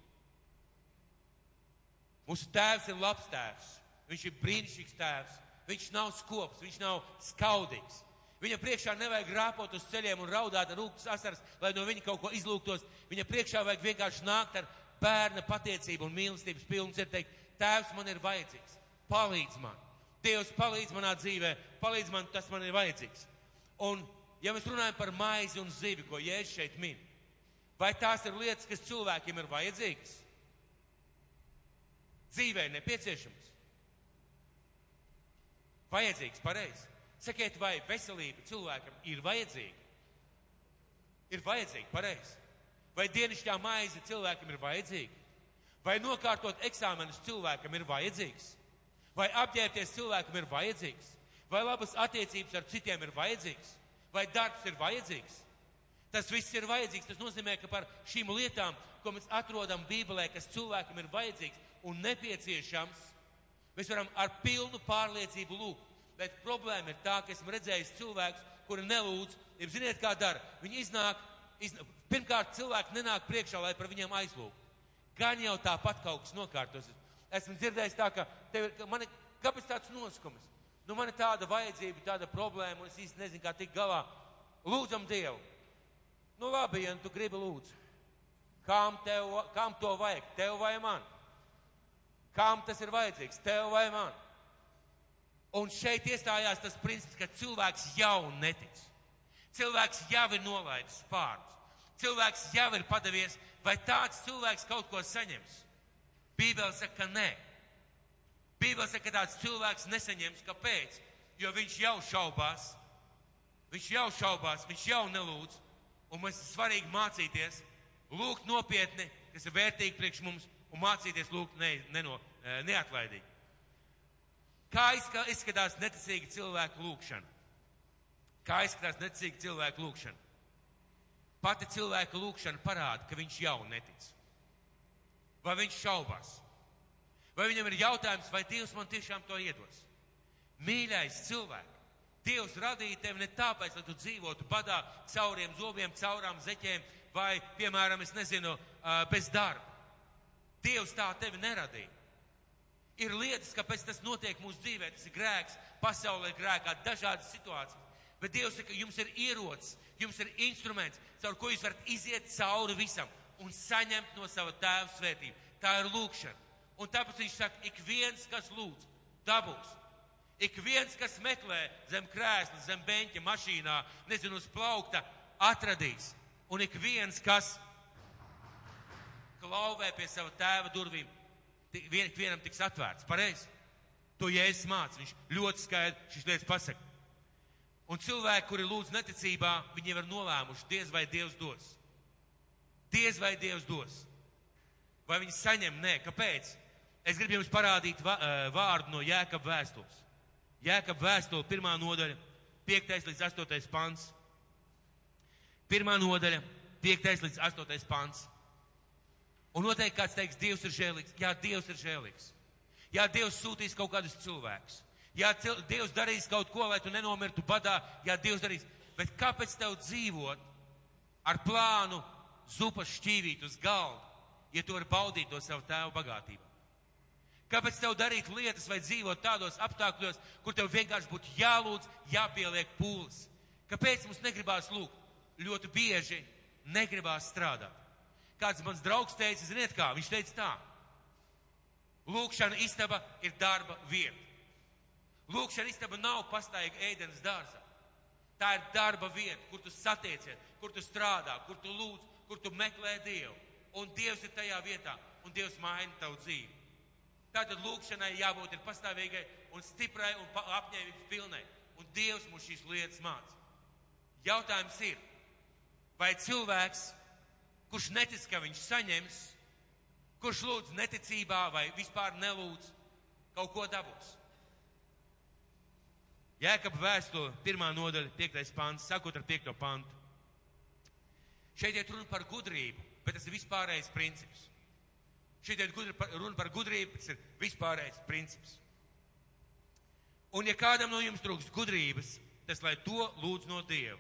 Mūsu tēvs ir labs tēvs. Viņš ir brīnišķīgs tēvs. Viņš nav skops, viņš nav skaudīgs. Viņa priekšā nevajag rāpot uz ceļiem un raudāt ar rūktas asaras, lai no viņa kaut ko izlūgtos. Viņa priekšā vajag vienkārši nākt ar bērna patiecību un mīlestības pilns ir teikt, tēvs man ir vajadzīgs, palīdz man. Dievs palīdz manā dzīvē, palīdz man, tas man ir vajadzīgs. Un, ja mēs runājam par maizi un zivi, ko Jēzus šeit min, vai tās ir lietas, kas cilvēkiem ir vajadzīgas? Dzīvē nepieciešams. Vajadzīgs, pareizi. Sakiet, vai veselība cilvēkam ir vajadzīga? Ir vajadzīga, pareizi. Vai dienišķā maize cilvēkam ir vajadzīga? Vai nokārtot eksāmenus cilvēkam ir vajadzīgs? Vai apģērbties cilvēkam ir vajadzīgs? Vai labas attiecības ar citiem ir vajadzīgs? Vai darbs ir vajadzīgs? Tas viss ir vajadzīgs. Tas nozīmē, ka par šīm lietām, ko mēs atrodam Bībelē, kas cilvēkam ir vajadzīgs un nepieciešams, Mēs varam ar pilnu pārliecību lūgt. Bet problēma ir tā, ka esmu redzējis cilvēkus, kuri nelūdz. Ja ziniet, kā dara? Viņi iznāk, iznāk. Pirmkārt, cilvēki nenāk priekšā, lai par viņiem aizlūgtu. Gan jau tāpat kaut kas nokārtos. Esmu dzirdējis tā, ka, tev, ka man ir, kāpēc tāds noskums? Nu, man ir tāda vajadzība, tāda problēma, un es īsti nezinu, kā tikt galā. Lūdzam Dievu. Nu, labi, ja tu gribi lūdzu. Kam, tev, kam to vajag? Tev vai man? Kam tas ir vajadzīgs? Tev vai man? Un šeit iestājās tas princips, ka cilvēks jau netic. Cilvēks jau ir nolaidis spārnus. cilvēks jau ir padavies, vai tāds cilvēks kaut ko saņems? Bībele saka, ka nē. Bībele saka, ka tāds cilvēks nesaņems. Kāpēc? Jo viņš jau šaubās. Viņš jau šaubās, viņš jau nelūdz. Un mums ir svarīgi mācīties, lūgt nopietni, kas ir vērtīgi priekš mums, un mācīties lūgt ne, neno, e, neatlaidīgi. Kā izskatās neticīga cilvēka lūkšana? Kā izskatās neticīga cilvēka lūkšana? Pati cilvēka lūkšana parāda, ka viņš jau netic. Vai viņš šaubās? Vai viņam ir jautājums, vai Dievs man tiešām to iedos? Mīļais cilvēks, Dievs radīja tevi ne tāpēc, lai tu dzīvotu badā, cauriem zobiem, caurām zeķēm, vai, piemēram, es nezinu, bez darba. Dievs tā tevi neradīja. Ir lietas, kāpēc tas notiek mūsu dzīvē, tas ir grēks, pasaulē grēkā, dažādas situācijas. Bet Dievs saka, jums ir ierocis, jums ir instruments, caur ko jūs varat iziet cauri visam un saņemt no sava tēva svētību. Tā ir lūkšana. Un tāpēc viņš saka, ik viens, kas lūdz, dabūs. Ik viens, kas meklē zem krēsla, zem beņķa, mašīnā, nezinu, uz plaukta, atradīs. Un ik viens, kas klauvē pie sava tēva durvīm, vien, vienam tiks atvērts. Pareizi. To jēzus māca. Viņš ļoti skaidri šīs lietas pasaka. Un cilvēki, kuri lūdz neticībā, viņi jau ir nolēmuši, diez vai Dievs dos. Diez vai Dievs dos. Vai viņi saņem? Nē, kāpēc? Es gribu jums parādīt vārdu no Jēkab vēstules. Jēkab vēstule, pirmā nodaļa, 5. līdz 8. pants. Pirmā nodaļa, 5. līdz 8. pants. Un noteikti kāds teiks, Dievs ir žēlīgs. Jā, Dievs ir žēlīgs. Jā, Dievs sūtīs kaut kādus cilvēkus. Jā, Dievs darīs kaut ko, lai tu nenomirtu badā. Jā, Dievs darīs. Bet kāpēc tev dzīvot ar plānu zupas šķīvīt uz galda, ja tu vari baudīt to savu tēvu bagātību? Kāpēc tev darīt lietas vai dzīvot tādos apstākļos, kur tev vienkārši būtu jālūdz, jāpieliek pūles? Kāpēc mums negribās lūgt? Ļoti bieži negribās strādāt. Kāds mans draugs teica, ziniet kā, viņš teica tā. Lūkšana istaba ir darba vieta. Lūkšana istaba nav pastāvīga ēdienas dārzā. Tā ir darba vieta, kur tu satiecies, kur tu strādā, kur tu lūdz, kur tu meklē Dievu. Un Dievs ir tajā vietā, un Dievs maina tavu dzīvi. Tātad lūkšanai jābūt ir pastāvīgai un stiprai un apņēmības pilnai. Un Dievs mums šīs lietas māca. Jautājums ir, vai cilvēks kurš netic, ka viņš saņems, kurš lūdz neticībā vai vispār nelūdz, kaut ko dabūs. Jēkab vēstule, pirmā nodaļa, piektais pants, sakot ar piekto pantu. Šeit iet runa par gudrību, bet tas ir vispārējais princips. Šeit iet runa par gudrību, tas ir vispārējais princips. Un ja kādam no jums trūkst gudrības, tas lai to lūdz no Dieva,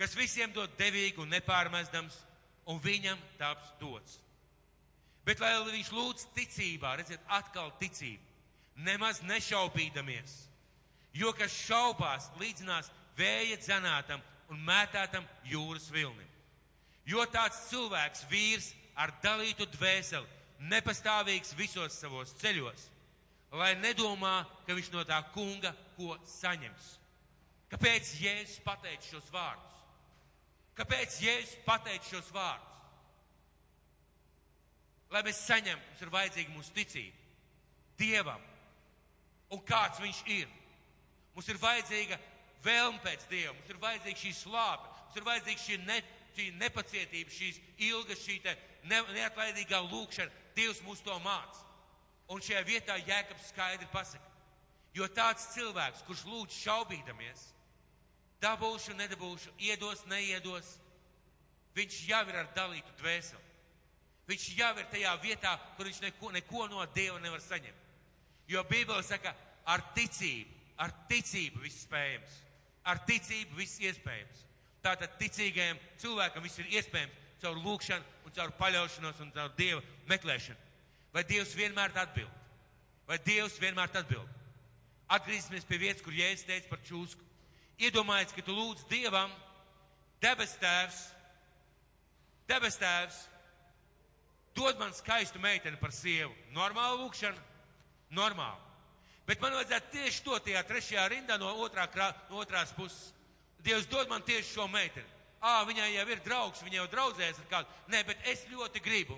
kas visiem dod devīgi un nepārmestams, un viņam taps dots. Bet lai viņš lūdz ticībā, redziet, atkal ticība, nemaz nešaubīdamies, jo kas šaubās līdzinās vēja dzenātam un mētātam jūras vilnim. Jo tāds cilvēks, vīrs ar dalītu dvēseli, nepastāvīgs visos savos ceļos, lai nedomā, ka viņš no tā kunga ko saņems. Kāpēc Jēzus pateica šos vārdus? Kāpēc Jēzus pateica šos vārdus? Lai mēs saņemtu, mums ir vajadzīga mūsu ticība Dievam un kāds Viņš ir. Mums ir vajadzīga vēlme pēc Dieva, mums ir vajadzīga šī slāpe, mums ir vajadzīga šī, ne, šī nepacietība, šīs ilgas, šī ne, neatlaidīgā lūkšana. Dievs mūs to māca. Un šajā vietā Jēkabs skaidri pasaka, jo tāds cilvēks, kurš lūdz šaubīdamies, dabūšu, nedabūšu, iedos, neiedos, viņš jau ir ar dalītu dvēseli. Viņš jau ir tajā vietā, kur viņš neko, neko no Dieva nevar saņemt. Jo Bībele saka, ar ticību, ar ticību viss spējams. Ar ticību viss iespējams. Tātad ticīgajam cilvēkam viss ir iespējams caur lūkšanu un caur paļaušanos un caur Dieva meklēšanu. Vai Dievs vienmēr atbild? Vai Dievs vienmēr atbild? Atgriezīsimies pie vietas, kur Jēzus teica par čūsku. Iedomājies, ka tu lūdz Dievam, debes tēvs, debes tēvs, dod man skaistu meiteni par sievu. Normāla lūkšana? Normāla. Bet man vajadzētu tieši to tajā trešajā rindā no, otrā no otrās puses. Dievs dod man tieši šo meiteni. ā, viņai jau ir draugs, viņa jau draudzējas ar kādu. Nē, bet es ļoti gribu.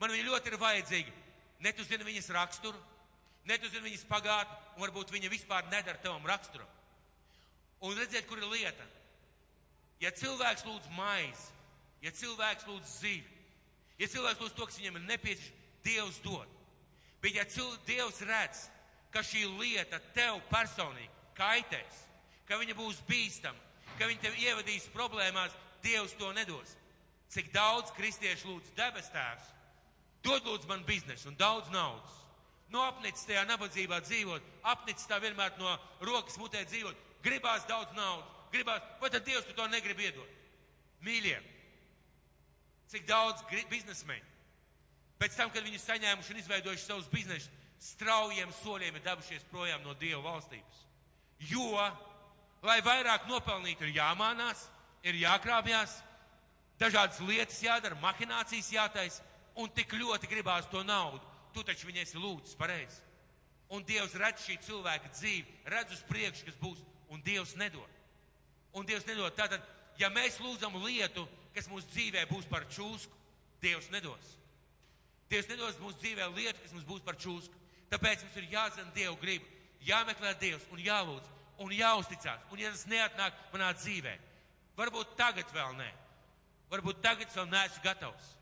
Man viņa ļoti ir vajadzīga. Ne tu zini viņas raksturu, ne tu zini viņas pagātni, un varbūt viņa vispār nedara tavam raksturam. Un redziet, kur ir lieta. Ja cilvēks lūdz maizi, ja cilvēks lūdz zivi, ja cilvēks lūdz to, kas viņam ir nepieciešams, Dievs dod. Bet ja cil, Dievs redz, ka šī lieta tev personīgi kaitēs, ka viņa būs bīstama, ka viņa tev ievadīs problēmās, Dievs to nedos. Cik daudz kristiešu lūdz debes tēvs, dod lūdzu man biznesu un daudz naudas. No apnicis tajā nabadzībā dzīvot, apnicis tā vienmēr no rokas mutē dzīvot, gribās daudz naudas, gribās, vai tad Dievs tu to negrib iedot? Mīļie, cik daudz biznesmeņu pēc tam, kad viņi saņēmuši un izveidojuši savus biznesus, straujiem soļiem ir devušies projām no Dieva valstības. Jo, lai vairāk nopelnītu, ir jāmānās, ir jākrāpjas, dažādas lietas jādara, mahinācijas jātais, un tik ļoti gribās to naudu. Tu taču viņai esi lūdzis pareizi. Un Dievs redz šī cilvēka dzīvi, redz uz priekšu, kas būs, un Dievs nedod. Un Dievs nedod. Tātad, ja mēs lūdzam lietu, kas mūsu dzīvē būs par čūsku, Dievs nedos. Dievs nedos mūsu dzīvē lietu, kas mums būs par čūsku. Tāpēc mums ir jāzina Dievu gribu, jāmeklē Dievs un jālūdz un jāuzticās. Un ja tas neatnāk manā dzīvē, varbūt tagad vēl nē, varbūt tagad vēl neesmu gatavs.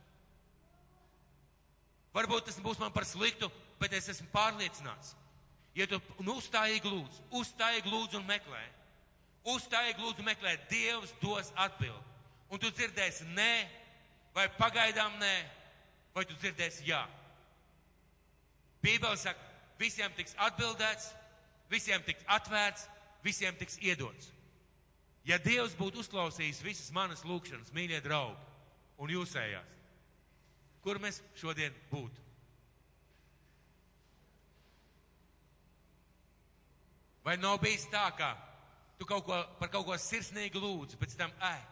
Varbūt tas būs man par sliktu, bet es esmu pārliecināts. Ja tu uzstājīgi lūdz, uzstājīgi lūdz un meklē, uzstājīgi lūdz un meklē, Dievs dos atbildi. Un tu dzirdēsi nē, vai pagaidām nē, vai tu dzirdēsi jā? Bībele saka, visiem tiks atbildēts, visiem tiks atvērts, visiem tiks iedots. Ja Dievs būtu uzklausījis visas manas lūgšanas, mīļie draugi, un jūsējās, kur mēs šodien būtu? Vai nav bijis tā, ka tu kaut ko, par kaut ko sirsnīgi lūdzi, pēc tam ej,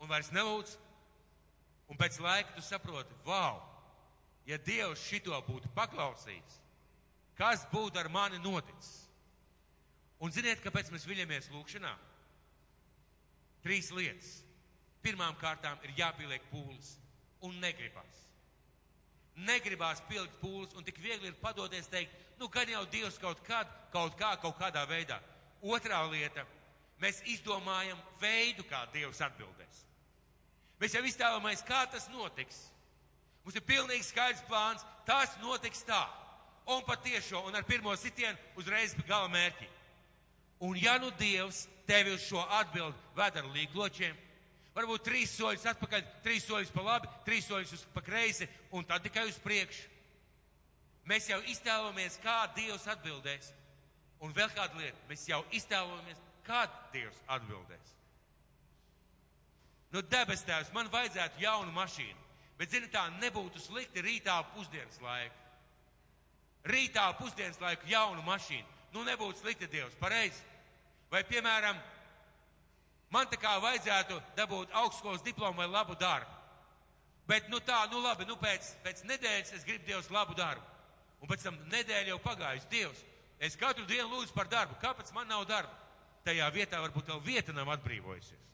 un vairs nelūdz, Un pēc laika tu saproti, wow, ja Dievs šito būtu paklausījis, kas būtu ar mani noticis? Un ziniet, kāpēc mēs viļamies lūkšanā? Trīs lietas. Pirmām kārtām ir jāpieliek pūles un negribas. Negribās pielikt pūles un tik viegli ir padoties teikt, nu gan jau Dievs kaut kad, kaut kā, kaut kādā veidā. Otrā lieta, mēs izdomājam veidu, kā Dievs atbildēs. Mēs jau iztēlojamies, kā tas notiks. Mums ir pilnīgi skaidrs plāns, tas notiks tā. Un patiešo, un ar pirmo sitienu uzreiz gala mērķi. Un ja nu Dievs tevi uz šo atbildi ved ar līkločiem, varbūt trīs soļus atpakaļ, trīs soļus pa labi, trīs soļus uz pa kreisi, un tad tikai uz priekšu. Mēs jau iztēlojamies, kā Dievs atbildēs. Un vēl kāda lieta, mēs jau iztēlojamies, kā Dievs atbildēs. Nu, debes tēvs, man vajadzētu jaunu mašīnu. Bet, zini, tā nebūtu slikti rītā pusdienas laiku. Rītā pusdienas laiku jaunu mašīnu. Nu, nebūtu slikti Dievs, pareizi. Vai, piemēram, man tā kā vajadzētu dabūt augstskolas diplomu vai labu darbu. Bet, nu tā, nu labi, nu pēc, pēc nedēļas es gribu Dievs labu darbu. Un pēc tam nedēļa jau pagājusi Dievs. Es katru dienu lūdzu par darbu. Kāpēc man nav darba? Tajā vietā varbūt vēl vieta nav atbrīvojusies.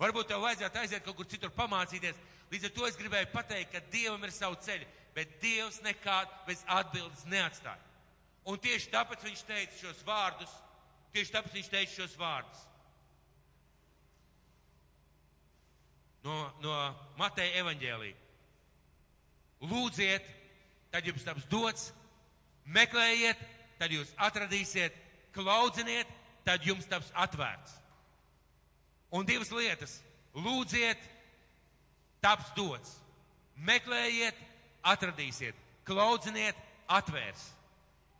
Varbūt tev vajadzētu aiziet kaut kur citur pamācīties. Līdz ar to es gribēju pateikt, ka Dievam ir savu ceļu, bet Dievs nekādu bez atbildes neatstāja. Un tieši tāpēc viņš teica šos vārdus, tieši tāpēc viņš teica šos vārdus. No, no Mateja evaņģēlī. Lūdziet, tad jums taps dots, meklējiet, tad jūs atradīsiet, klaudziniet, tad jums taps atvērts. Un divas lietas - lūdziet, taps dots, meklējiet, atradīsiet, klaudziniet, atvērs.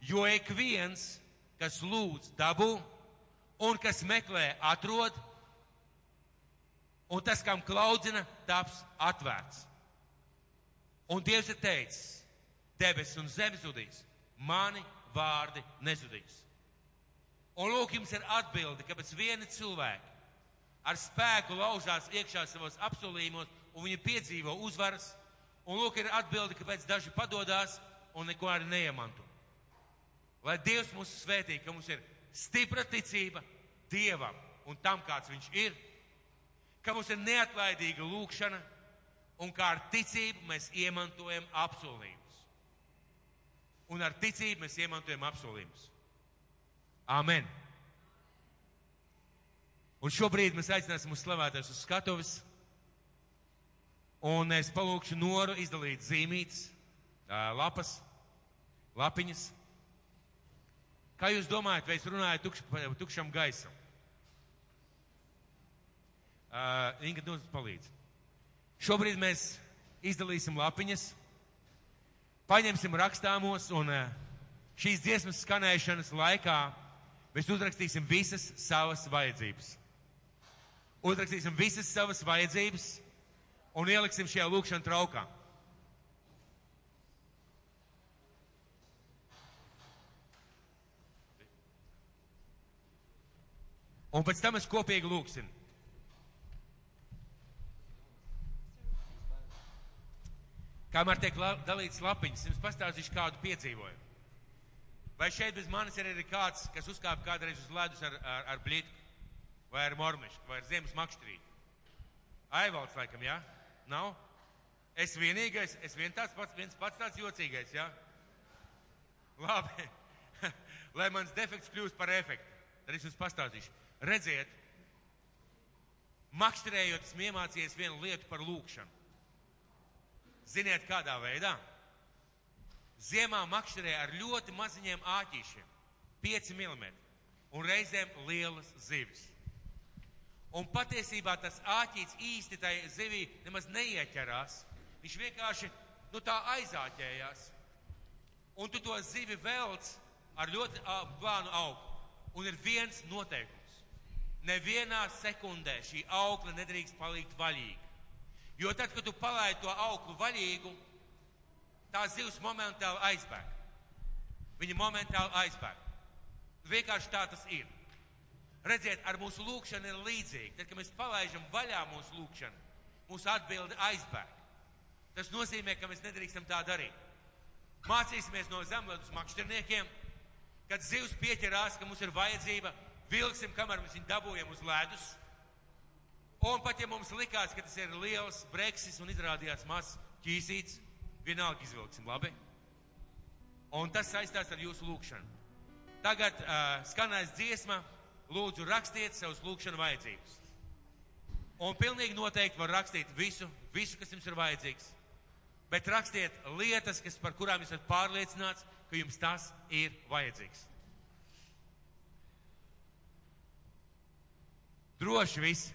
Jo ik viens, kas lūdz, dabū, un kas meklē, atrod, un tas, kam klaudzina, taps atvērts. Un Dievs ir teicis, debesis un zeme zudīs, mani vārdi nezudīs. Un lūk, jums ir atbildi, ka pēc viena cilvēka ar spēku laužās iekšā savos apsolījumos, un viņi piedzīvo uzvaras. Un lūk, ir atbildi, kāpēc daži padodās un neko arī neiemanto. Lai Dievs mūs svētī, ka mums ir stipra ticība Dievam un tam, kāds Viņš ir, ka mums ir neatlaidīga lūkšana un kā ar ticību mēs iemantojam apsolījumus. Un ar ticību mēs iemantojam apsolījumus. Amen! Un šobrīd mēs aicināsim uz slavētājus uz skatuves. Un es palūkšu Noru izdalīt zīmītes, lapas, lapiņas. Kā jūs domājat, vai es runāju tukš, tukšam gaisam? Uh, Inga, mums palīdz. Šobrīd mēs izdalīsim lapiņas, paņemsim rakstāmos un uh, šīs dziesmas skanēšanas laikā mēs uzrakstīsim visas savas vajadzības. Uzrakstīsim visas savas vajadzības un ieliksim šajā lūkšanā traukā. Un pēc tam mēs kopīgi lūksim. Kamēr tiek dalīts lapiņas, jums pastāstīšu kādu piedzīvojumu. Vai šeit bez manis ir arī kāds, kas uzkāpa kādreiz uz ledus ar, ar, ar blītku, vai ar mormišku, vai ar ziemas makšķerīti? Aivalds, laikam, jā? Ja? Nav? Es vienīgais, es vien tāds pats, viens pats tāds jocīgais, jā? Ja? Labi. <laughs> Lai mans defekts kļūst par efektu, tad es jums pastāstīšu. Redziet, makšķerējot, esmu iemācījies vienu lietu par lūkšanu. Ziniet, kādā veidā? Ziemā makšķerē ar ļoti maziņiem āķīšiem, 5 mm, un reizēm lielas zivis. Un patiesībā tas āķīts īsti tai zivī nemaz neieķerās. Viņš vienkārši nu, tā aizāķējās. Un tu to zivi velc ar ļoti plānu augu. Un ir viens noteikums. Nevienā sekundē šī augla nedrīkst palikt vaļīga. Jo tad, kad tu palaidi to auglu vaļīgu, tā zivs momentāli aizbēg. Viņa momentāli aizbēg. Vienkārši tā tas ir. Redziet, ar mūsu lūkšanu ir līdzīgi. Tad, kad mēs palaidām vaļā mūsu lūkšanu, mūsu atbilde aizbēg. Tas nozīmē, ka mēs nedrīkstam tā darīt. Mācīsimies no zemlētas makšķerniekiem, kad zivs pieķerās, ka mums ir vajadzība, vilksim, kamēr mēs viņu dabūjam uz ledus Un pat ja mums likās, ka tas ir liels breksis un izrādījās mazs ķīsīts, vienalga izvilksim, labi? Un tas saistās ar jūsu lūgšanu. Tagad uh, skanēs dziesma, lūdzu rakstiet savus lūgšanu vajadzības. Un pilnīgi noteikti var rakstīt visu, visu, kas jums ir vajadzīgs. Bet rakstiet lietas, kas, par kurām esat pārliecināts, ka jums tas ir vajadzīgs. Droši viss.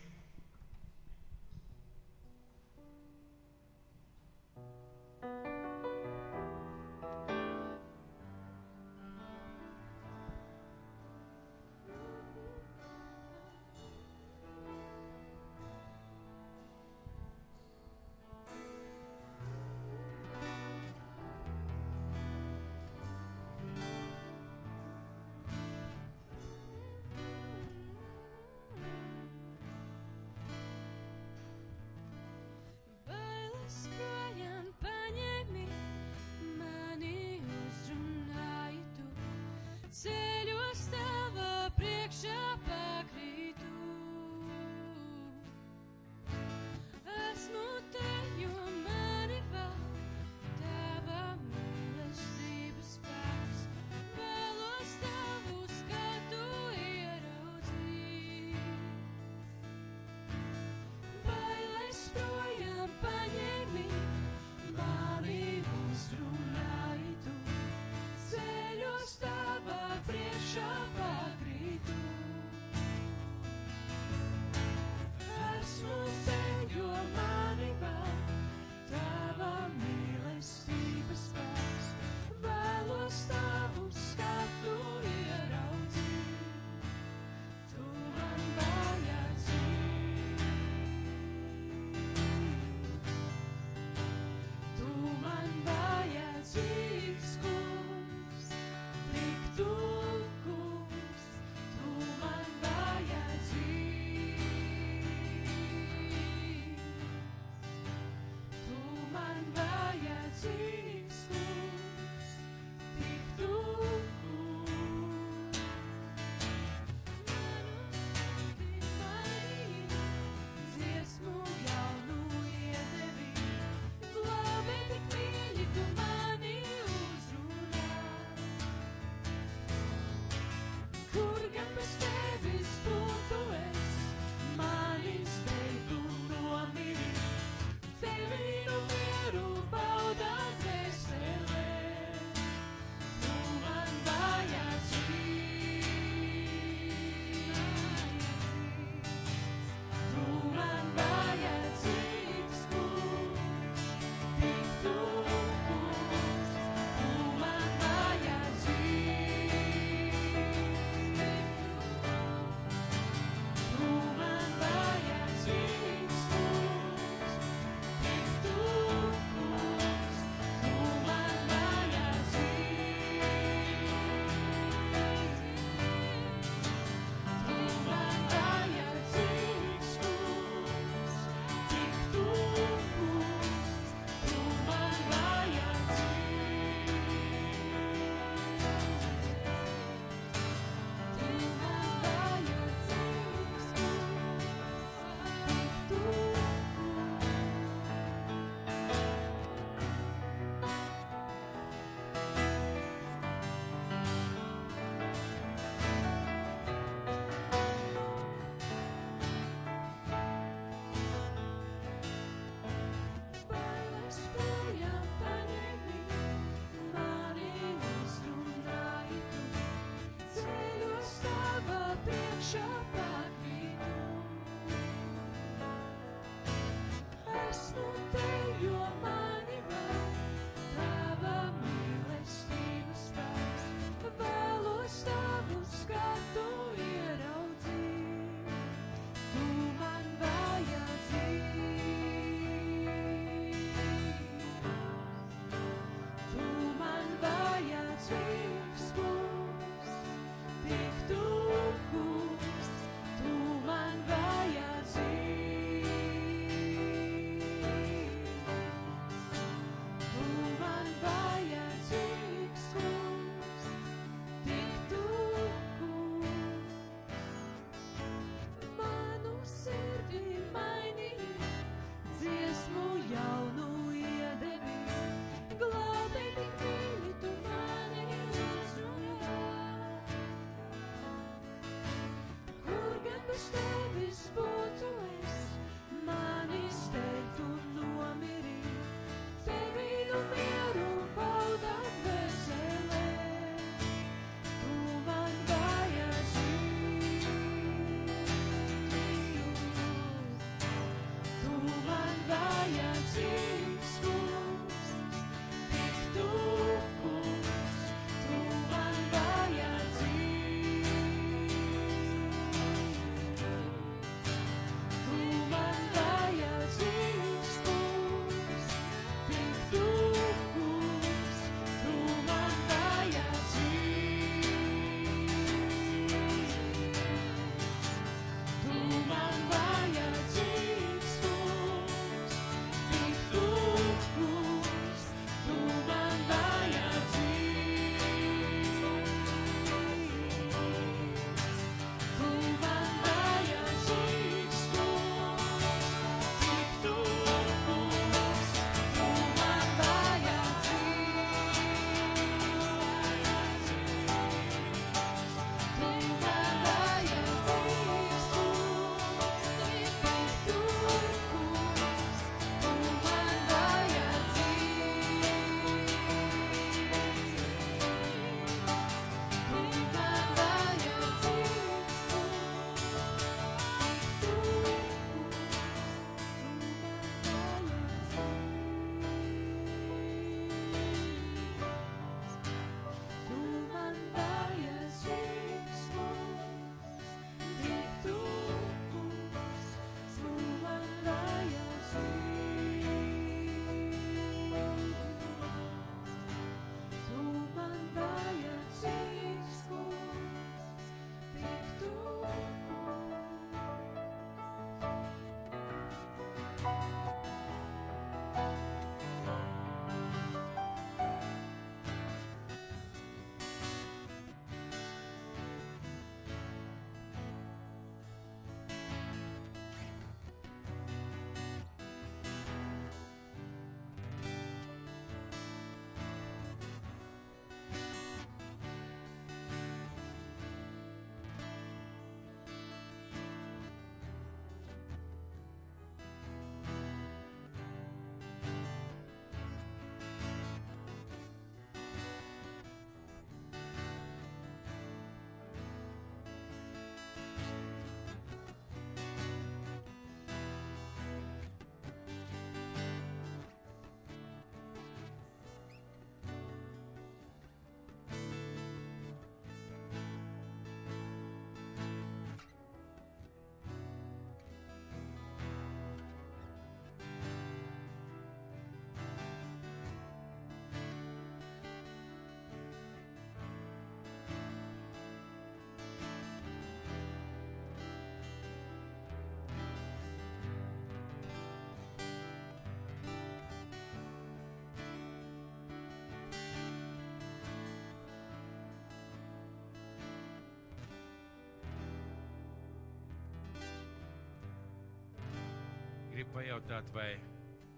gribu pajautāt, vai,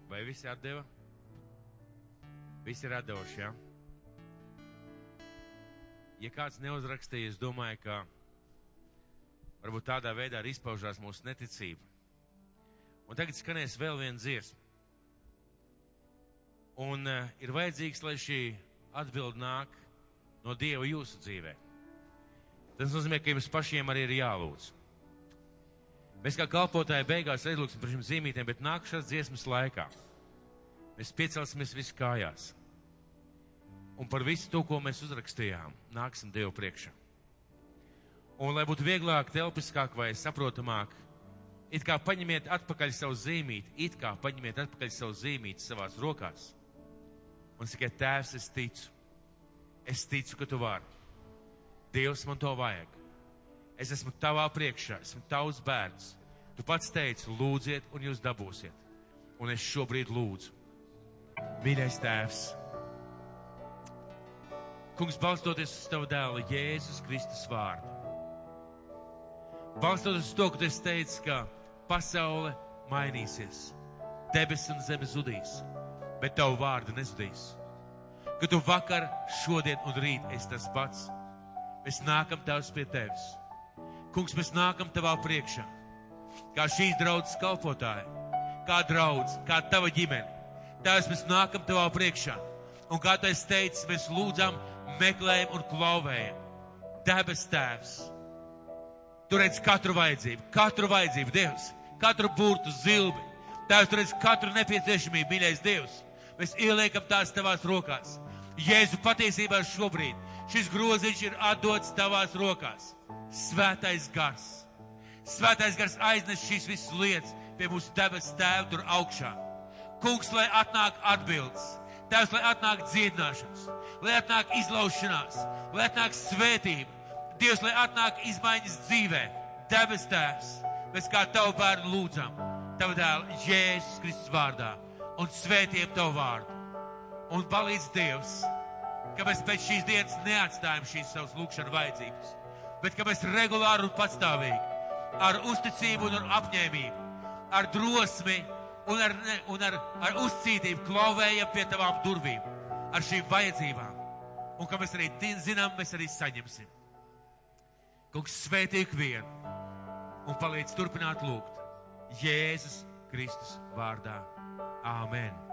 vai visi atdeva? Visi ir atdevuši, jā? Ja? ja kāds neuzrakstīja, es domāju, ka varbūt tādā veidā arī izpaužās mūsu neticība. Un tagad skanēs vēl viena dziesma. Un uh, ir vajadzīgs, lai šī atbild nāk no Dieva jūsu dzīvē. Tas nozīmē, ka jums pašiem arī ir jālūdz. Mēs kā kalpotāji beigās aizlūksim par šīm zīmītēm, bet nākamās dziesmas laikā mēs piecelsimies visi kājās. Un par visu to, ko mēs uzrakstījām, nāksim Dievu priekšā. Un, lai būtu vieglāk, telpiskāk vai saprotamāk, it kā paņemiet atpakaļ savu zīmīti, it kā paņemiet atpakaļ savu zīmīti savās rokās. Un sakiet, Tēvs, es ticu, es ticu, ka tu vari. Dievs, man to vajag. Es esmu tavā priekšā, esmu tavs bērns. Tu pats teici, lūdziet, un jūs dabūsiet. Un es šobrīd lūdzu. Mīļais Tēvs! Kungs, balstoties uz tavu dēlu, Jēzus Kristus vārdu. Balstoties uz to, ka tu esi teicis, ka pasaule mainīsies, debesis un zeme zudīs, bet tavu vārdu nezudīs. Ka tu vakar, šodien un rīt esi tas pats. Mēs nākam tavs pie tevis. Kungs, mēs nākam tavā priekšā, kā šīs draudzes kalpotāji, kā draudz, kā tava ģimene. Tēvs, mēs nākam tavā priekšā. Un kā tu esi teicis, mēs lūdzam meklējam un klauvējam. Debes Tēvs, tu redz katru vajadzību, katru vajadzību, Dievs, katru burtu zilbi. Tēvs, tu redz katru nepieciešamību, mīļais Dievs. Mēs ieliekam tās tavās rokās. Jēzu patiesībā šobrīd šis groziņš ir atdots tavās rokās. Svētais gars. Svētais gars aiznes šīs visas lietas pie mūsu debes tēva tur augšā. Kungs, lai atnāk atbildes. Tēvs, lai atnāk dziedināšanas lai atnāk izlaušanās, lai atnāk svētība. Dievs, lai atnāk izmaiņas dzīvē, debes tēvs, mēs kā tavu bērnu lūdzam, tavu dēlu Jēzus Kristus vārdā un svētiem tavu vārdu. Un palīdz Dievs, ka mēs pēc šīs dienas neatstājam šīs savas lūkšana vajadzības, bet ka mēs regulāri un patstāvīgi, ar uzticību un ar apņēmību, ar drosmi un ar, un ar, ar uzcītību klauvējam pie tavām durvīm ar šīm vajadzībām. Un ka mēs arī zinām, mēs arī saņemsim. Kungs svētī ikvienu un palīdz turpināt lūgt Jēzus Kristus vārdā. Āmen!